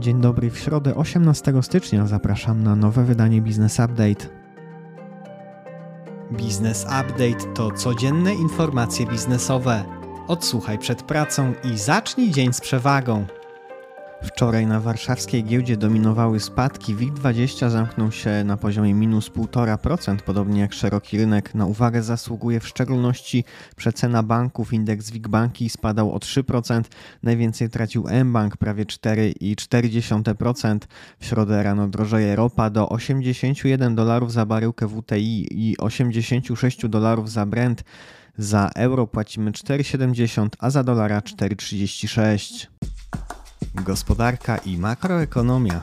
Dzień dobry, w środę 18 stycznia zapraszam na nowe wydanie Business Update. Business Update to codzienne informacje biznesowe. Odsłuchaj przed pracą i zacznij dzień z przewagą. Wczoraj na warszawskiej giełdzie dominowały spadki. WIG20 zamknął się na poziomie minus 1,5%, podobnie jak szeroki rynek. Na uwagę zasługuje w szczególności przecena banków. Indeks WIG Banki spadał o 3%. Najwięcej tracił mBank, prawie 4,4%. W środę rano drożeje ropa do 81 dolarów za baryłkę WTI i 86 dolarów za Brent. Za euro płacimy 4,70, a za dolara 4,36 gospodarka i makroekonomia.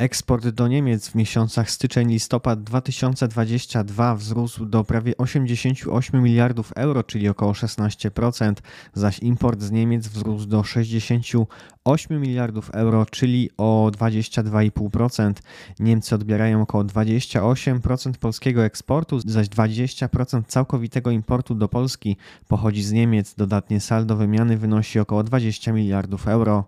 Eksport do Niemiec w miesiącach styczeń-listopad 2022 wzrósł do prawie 88 miliardów euro, czyli około 16%, zaś import z Niemiec wzrósł do 68 miliardów euro, czyli o 22,5%. Niemcy odbierają około 28% polskiego eksportu, zaś 20% całkowitego importu do Polski pochodzi z Niemiec. Dodatnie saldo wymiany wynosi około 20 miliardów euro.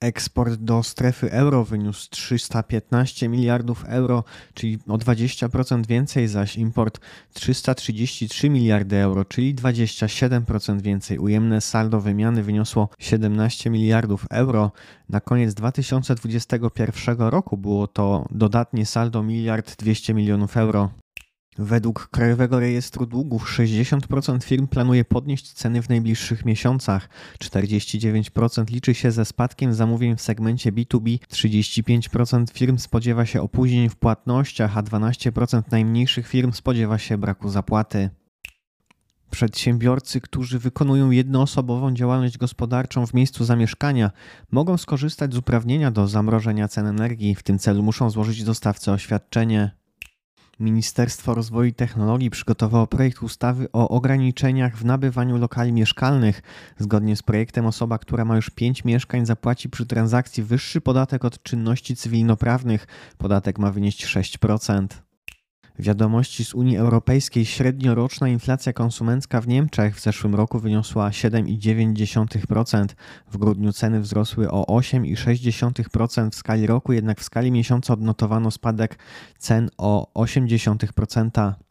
Eksport do strefy euro wyniósł 315 miliardów euro, czyli o 20% więcej, zaś import 333 miliardy euro, czyli 27% więcej. Ujemne saldo wymiany wyniosło 17 miliardów euro. Na koniec 2021 roku było to dodatnie saldo miliard 200 milionów euro. Według Krajowego Rejestru Długów 60% firm planuje podnieść ceny w najbliższych miesiącach, 49% liczy się ze spadkiem zamówień w segmencie B2B, 35% firm spodziewa się opóźnień w płatnościach, a 12% najmniejszych firm spodziewa się braku zapłaty. Przedsiębiorcy, którzy wykonują jednoosobową działalność gospodarczą w miejscu zamieszkania, mogą skorzystać z uprawnienia do zamrożenia cen energii. W tym celu muszą złożyć dostawcy oświadczenie. Ministerstwo Rozwoju i Technologii przygotowało projekt ustawy o ograniczeniach w nabywaniu lokali mieszkalnych. Zgodnie z projektem osoba, która ma już 5 mieszkań zapłaci przy transakcji wyższy podatek od czynności cywilnoprawnych. Podatek ma wynieść 6%. Wiadomości z Unii Europejskiej średnioroczna inflacja konsumencka w Niemczech w zeszłym roku wyniosła 7,9%. W grudniu ceny wzrosły o 8,6% w skali roku, jednak w skali miesiąca odnotowano spadek cen o 0,8%.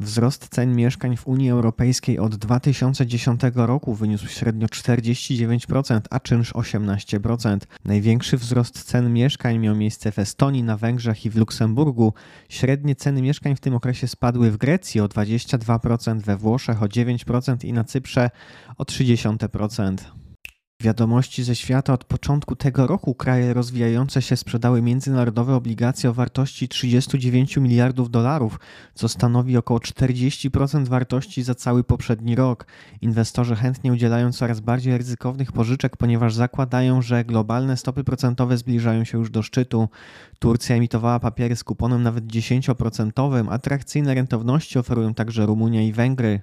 Wzrost cen mieszkań w Unii Europejskiej od 2010 roku wyniósł średnio 49%, a czynsz 18%. Największy wzrost cen mieszkań miał miejsce w Estonii, na Węgrzech i w Luksemburgu. Średnie ceny mieszkań w tym okresie spadły w Grecji o 22%, we Włoszech o 9% i na Cyprze o 30%. Wiadomości ze świata od początku tego roku kraje rozwijające się sprzedały międzynarodowe obligacje o wartości 39 miliardów dolarów, co stanowi około 40% wartości za cały poprzedni rok. Inwestorzy chętnie udzielają coraz bardziej ryzykownych pożyczek, ponieważ zakładają, że globalne stopy procentowe zbliżają się już do szczytu. Turcja emitowała papiery z kuponem nawet 10%. Atrakcyjne rentowności oferują także Rumunia i Węgry.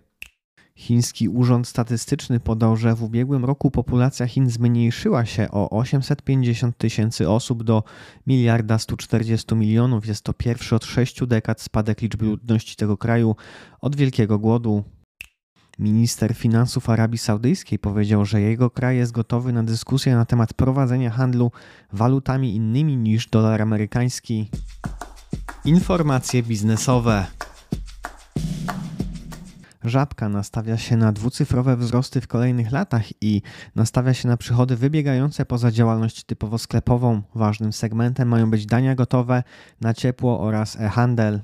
Chiński Urząd Statystyczny podał, że w ubiegłym roku populacja Chin zmniejszyła się o 850 tysięcy osób do miliarda 140 milionów. Jest to pierwszy od sześciu dekad spadek liczby ludności tego kraju od Wielkiego Głodu. Minister finansów Arabii Saudyjskiej powiedział, że jego kraj jest gotowy na dyskusję na temat prowadzenia handlu walutami innymi niż dolar amerykański. Informacje biznesowe. Żabka nastawia się na dwucyfrowe wzrosty w kolejnych latach i nastawia się na przychody wybiegające poza działalność typowo sklepową. Ważnym segmentem mają być dania gotowe na ciepło oraz e-handel.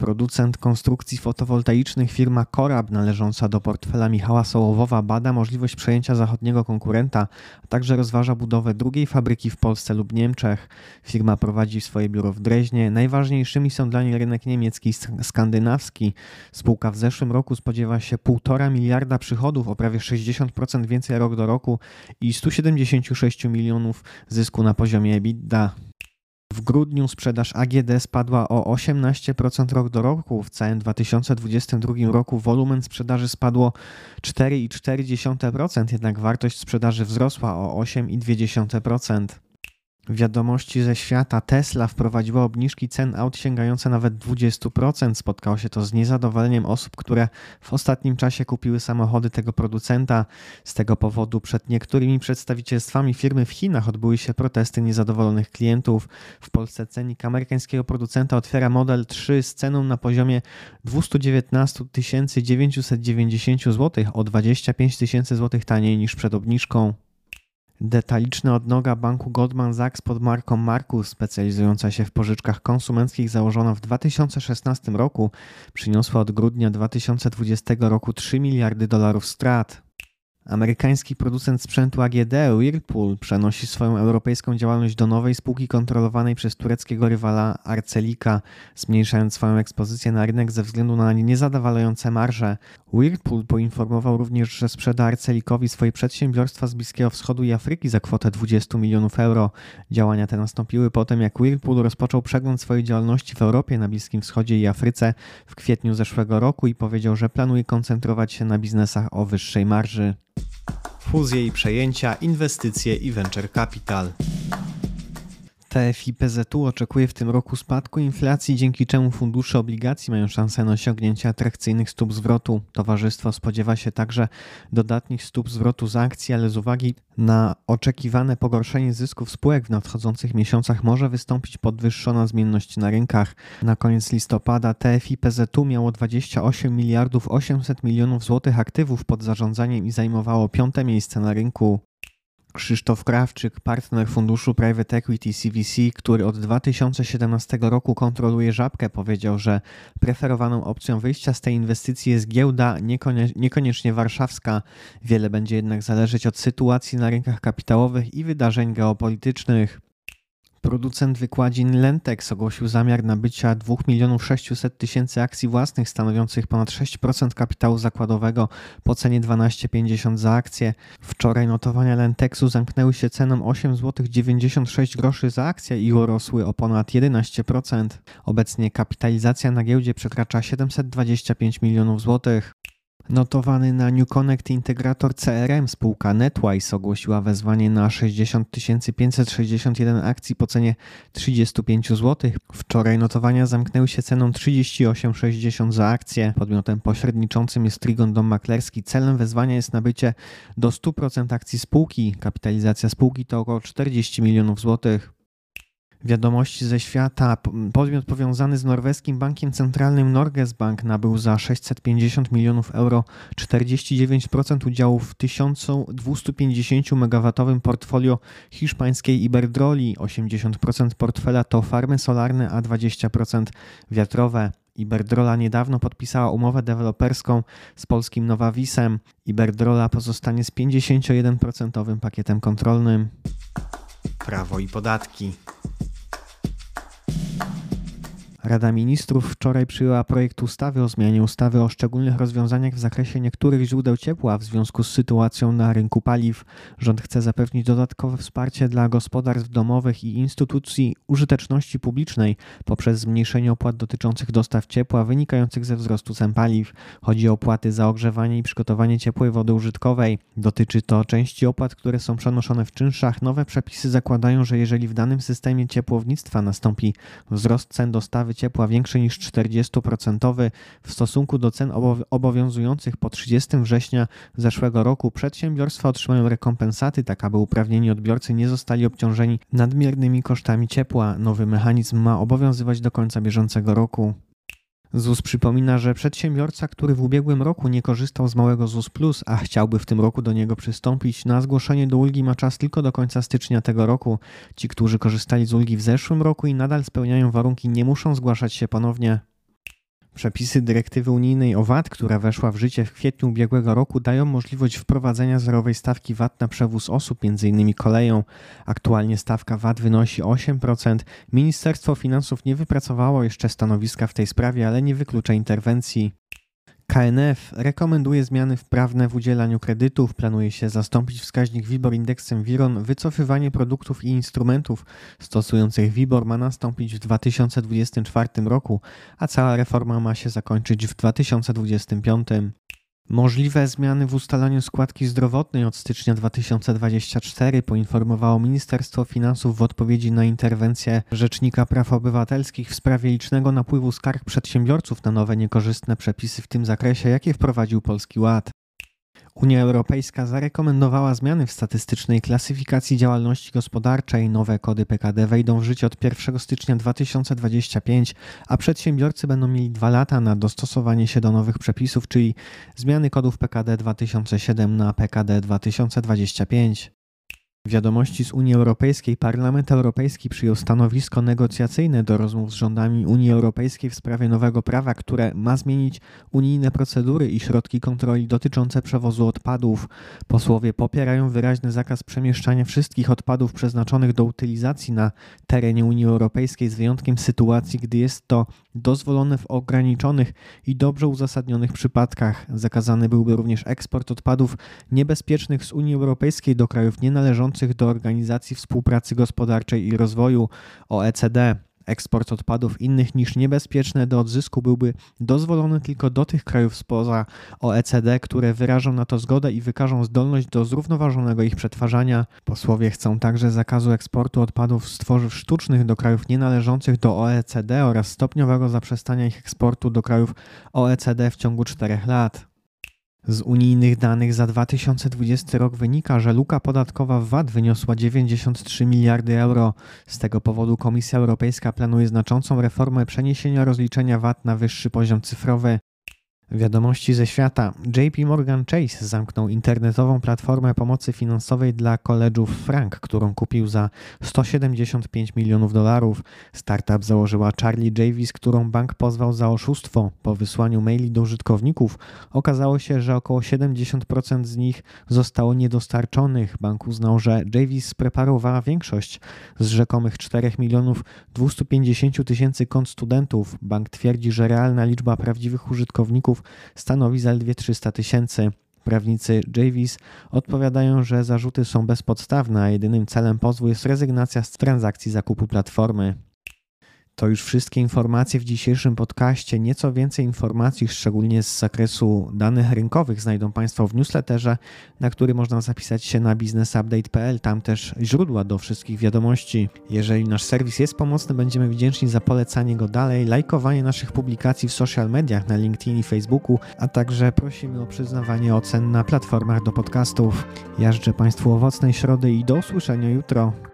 Producent konstrukcji fotowoltaicznych firma Korab należąca do portfela Michała Sołowowa bada możliwość przejęcia zachodniego konkurenta, a także rozważa budowę drugiej fabryki w Polsce lub Niemczech. Firma prowadzi swoje biuro w Dreźnie. Najważniejszymi są dla niej rynek niemiecki i skandynawski. Spółka w zeszłym roku spodziewa się 1,5 miliarda przychodów, o prawie 60% więcej rok do roku i 176 milionów zysku na poziomie EBITDA. W grudniu sprzedaż AGD spadła o 18% rok do roku. W całym 2022 roku wolumen sprzedaży spadło 4,4%, jednak wartość sprzedaży wzrosła o 8,2%. Wiadomości ze świata Tesla wprowadziła obniżki cen aut sięgające nawet 20%. Spotkało się to z niezadowoleniem osób, które w ostatnim czasie kupiły samochody tego producenta. Z tego powodu przed niektórymi przedstawicielstwami firmy w Chinach odbyły się protesty niezadowolonych klientów. W Polsce cenik amerykańskiego producenta otwiera model 3 z ceną na poziomie 219 990 zł, o 25 tysięcy zł taniej niż przed obniżką. Detaliczna odnoga banku Goldman Sachs pod marką Markus, specjalizująca się w pożyczkach konsumenckich, założona w 2016 roku, przyniosła od grudnia 2020 roku 3 miliardy dolarów strat. Amerykański producent sprzętu AGD Whirlpool przenosi swoją europejską działalność do nowej spółki kontrolowanej przez tureckiego rywala Arcelika, zmniejszając swoją ekspozycję na rynek ze względu na niezadowalające marże. Whirlpool poinformował również, że sprzeda Arcelikowi swoje przedsiębiorstwa z Bliskiego Wschodu i Afryki za kwotę 20 milionów euro. Działania te nastąpiły po tym, jak Whirlpool rozpoczął przegląd swojej działalności w Europie, na Bliskim Wschodzie i Afryce w kwietniu zeszłego roku i powiedział, że planuje koncentrować się na biznesach o wyższej marży fuzje i przejęcia, inwestycje i venture capital. TFI PZU oczekuje w tym roku spadku inflacji, dzięki czemu fundusze obligacji mają szansę na osiągnięcie atrakcyjnych stóp zwrotu. Towarzystwo spodziewa się także dodatnich stóp zwrotu z akcji, ale z uwagi na oczekiwane pogorszenie zysków spółek w nadchodzących miesiącach może wystąpić podwyższona zmienność na rynkach. Na koniec listopada TFI PZU miało 28 miliardów 800 milionów złotych aktywów pod zarządzaniem i zajmowało piąte miejsce na rynku. Krzysztof Krawczyk, partner funduszu Private Equity CVC, który od 2017 roku kontroluje Żabkę, powiedział, że preferowaną opcją wyjścia z tej inwestycji jest giełda, niekoniecznie warszawska. Wiele będzie jednak zależeć od sytuacji na rynkach kapitałowych i wydarzeń geopolitycznych. Producent wykładzin Lentex ogłosił zamiar nabycia 2 milionów 600 tysięcy akcji własnych stanowiących ponad 6% kapitału zakładowego po cenie 12,50 za akcję. Wczoraj notowania Lentexu zamknęły się ceną 8 zł 96 groszy za akcję i urosły o ponad 11%. Obecnie kapitalizacja na giełdzie przekracza 725 milionów złotych. Notowany na New Connect integrator CRM spółka NetWise ogłosiła wezwanie na 60 561 akcji po cenie 35 zł. Wczoraj notowania zamknęły się ceną 38,60 za akcję. Podmiotem pośredniczącym jest Trigon Dom Maklerski. Celem wezwania jest nabycie do 100% akcji spółki. Kapitalizacja spółki to około 40 milionów złotych. Wiadomości ze świata. Podmiot powiązany z norweskim bankiem centralnym Norges Bank nabył za 650 milionów euro 49% udziałów w 1250 MW portfolio hiszpańskiej Iberdroli. 80% portfela to farmy solarne, a 20% wiatrowe. Iberdrola niedawno podpisała umowę deweloperską z polskim Nowawisem. Iberdrola pozostanie z 51% pakietem kontrolnym. Prawo i podatki. Rada Ministrów wczoraj przyjęła projekt ustawy o zmianie ustawy o szczególnych rozwiązaniach w zakresie niektórych źródeł ciepła w związku z sytuacją na rynku paliw. Rząd chce zapewnić dodatkowe wsparcie dla gospodarstw domowych i instytucji użyteczności publicznej poprzez zmniejszenie opłat dotyczących dostaw ciepła wynikających ze wzrostu cen paliw. Chodzi o opłaty za ogrzewanie i przygotowanie ciepłej wody użytkowej. Dotyczy to części opłat, które są przenoszone w czynszach. Nowe przepisy zakładają, że jeżeli w danym systemie ciepłownictwa nastąpi wzrost cen dostawy dostawy ciepła większy niż 40% w stosunku do cen obowiązujących po 30 września zeszłego roku, przedsiębiorstwa otrzymają rekompensaty, tak aby uprawnieni odbiorcy nie zostali obciążeni nadmiernymi kosztami ciepła. Nowy mechanizm ma obowiązywać do końca bieżącego roku. ZUS przypomina, że przedsiębiorca, który w ubiegłym roku nie korzystał z małego ZUS Plus, a chciałby w tym roku do niego przystąpić, na zgłoszenie do ulgi ma czas tylko do końca stycznia tego roku. Ci, którzy korzystali z ulgi w zeszłym roku i nadal spełniają warunki, nie muszą zgłaszać się ponownie. Przepisy dyrektywy unijnej o VAT, która weszła w życie w kwietniu ubiegłego roku, dają możliwość wprowadzenia zerowej stawki VAT na przewóz osób, m.in. koleją. Aktualnie stawka VAT wynosi 8%. Ministerstwo Finansów nie wypracowało jeszcze stanowiska w tej sprawie, ale nie wyklucza interwencji. KNF rekomenduje zmiany wprawne w udzielaniu kredytów. Planuje się zastąpić wskaźnik WIBOR indeksem WIRON. Wycofywanie produktów i instrumentów stosujących WIBOR ma nastąpić w 2024 roku, a cała reforma ma się zakończyć w 2025. Możliwe zmiany w ustalaniu składki zdrowotnej od stycznia 2024 poinformowało Ministerstwo Finansów w odpowiedzi na interwencję Rzecznika Praw Obywatelskich w sprawie licznego napływu skarg przedsiębiorców na nowe niekorzystne przepisy w tym zakresie, jakie wprowadził Polski Ład. Unia Europejska zarekomendowała zmiany w statystycznej klasyfikacji działalności gospodarczej. Nowe kody PKD wejdą w życie od 1 stycznia 2025, a przedsiębiorcy będą mieli dwa lata na dostosowanie się do nowych przepisów, czyli zmiany kodów PKD 2007 na PKD 2025. Wiadomości z Unii Europejskiej Parlament Europejski przyjął stanowisko negocjacyjne do rozmów z rządami Unii Europejskiej w sprawie nowego prawa, które ma zmienić unijne procedury i środki kontroli dotyczące przewozu odpadów. Posłowie popierają wyraźny zakaz przemieszczania wszystkich odpadów przeznaczonych do utylizacji na terenie Unii Europejskiej z wyjątkiem sytuacji, gdy jest to dozwolone w ograniczonych i dobrze uzasadnionych przypadkach. Zakazany byłby również eksport odpadów niebezpiecznych z Unii Europejskiej do krajów nienależących do Organizacji Współpracy Gospodarczej i Rozwoju OECD. Eksport odpadów innych niż niebezpieczne do odzysku byłby dozwolony tylko do tych krajów spoza OECD, które wyrażą na to zgodę i wykażą zdolność do zrównoważonego ich przetwarzania. Posłowie chcą także zakazu eksportu odpadów z tworzyw sztucznych do krajów nienależących do OECD oraz stopniowego zaprzestania ich eksportu do krajów OECD w ciągu czterech lat. Z unijnych danych za 2020 rok wynika, że luka podatkowa w VAT wyniosła 93 miliardy euro. Z tego powodu Komisja Europejska planuje znaczącą reformę przeniesienia rozliczenia VAT na wyższy poziom cyfrowy. Wiadomości ze świata. JP Morgan Chase zamknął internetową platformę pomocy finansowej dla koledżów Frank, którą kupił za 175 milionów dolarów. Startup założyła Charlie Davis, którą bank pozwał za oszustwo. Po wysłaniu maili do użytkowników okazało się, że około 70% z nich zostało niedostarczonych. Bank uznał, że Davis spreparowała większość z rzekomych 4 milionów 250 tysięcy kont studentów. Bank twierdzi, że realna liczba prawdziwych użytkowników stanowi zaledwie 300 tysięcy. Prawnicy Javis odpowiadają, że zarzuty są bezpodstawne, a jedynym celem pozwu jest rezygnacja z transakcji zakupu platformy. To już wszystkie informacje w dzisiejszym podcaście. Nieco więcej informacji, szczególnie z zakresu danych rynkowych, znajdą Państwo w newsletterze, na który można zapisać się na businessupdate.pl. Tam też źródła do wszystkich wiadomości. Jeżeli nasz serwis jest pomocny, będziemy wdzięczni za polecanie go dalej, lajkowanie naszych publikacji w social mediach na LinkedIn i Facebooku, a także prosimy o przyznawanie ocen na platformach do podcastów. Ja życzę Państwu owocnej środy i do usłyszenia jutro.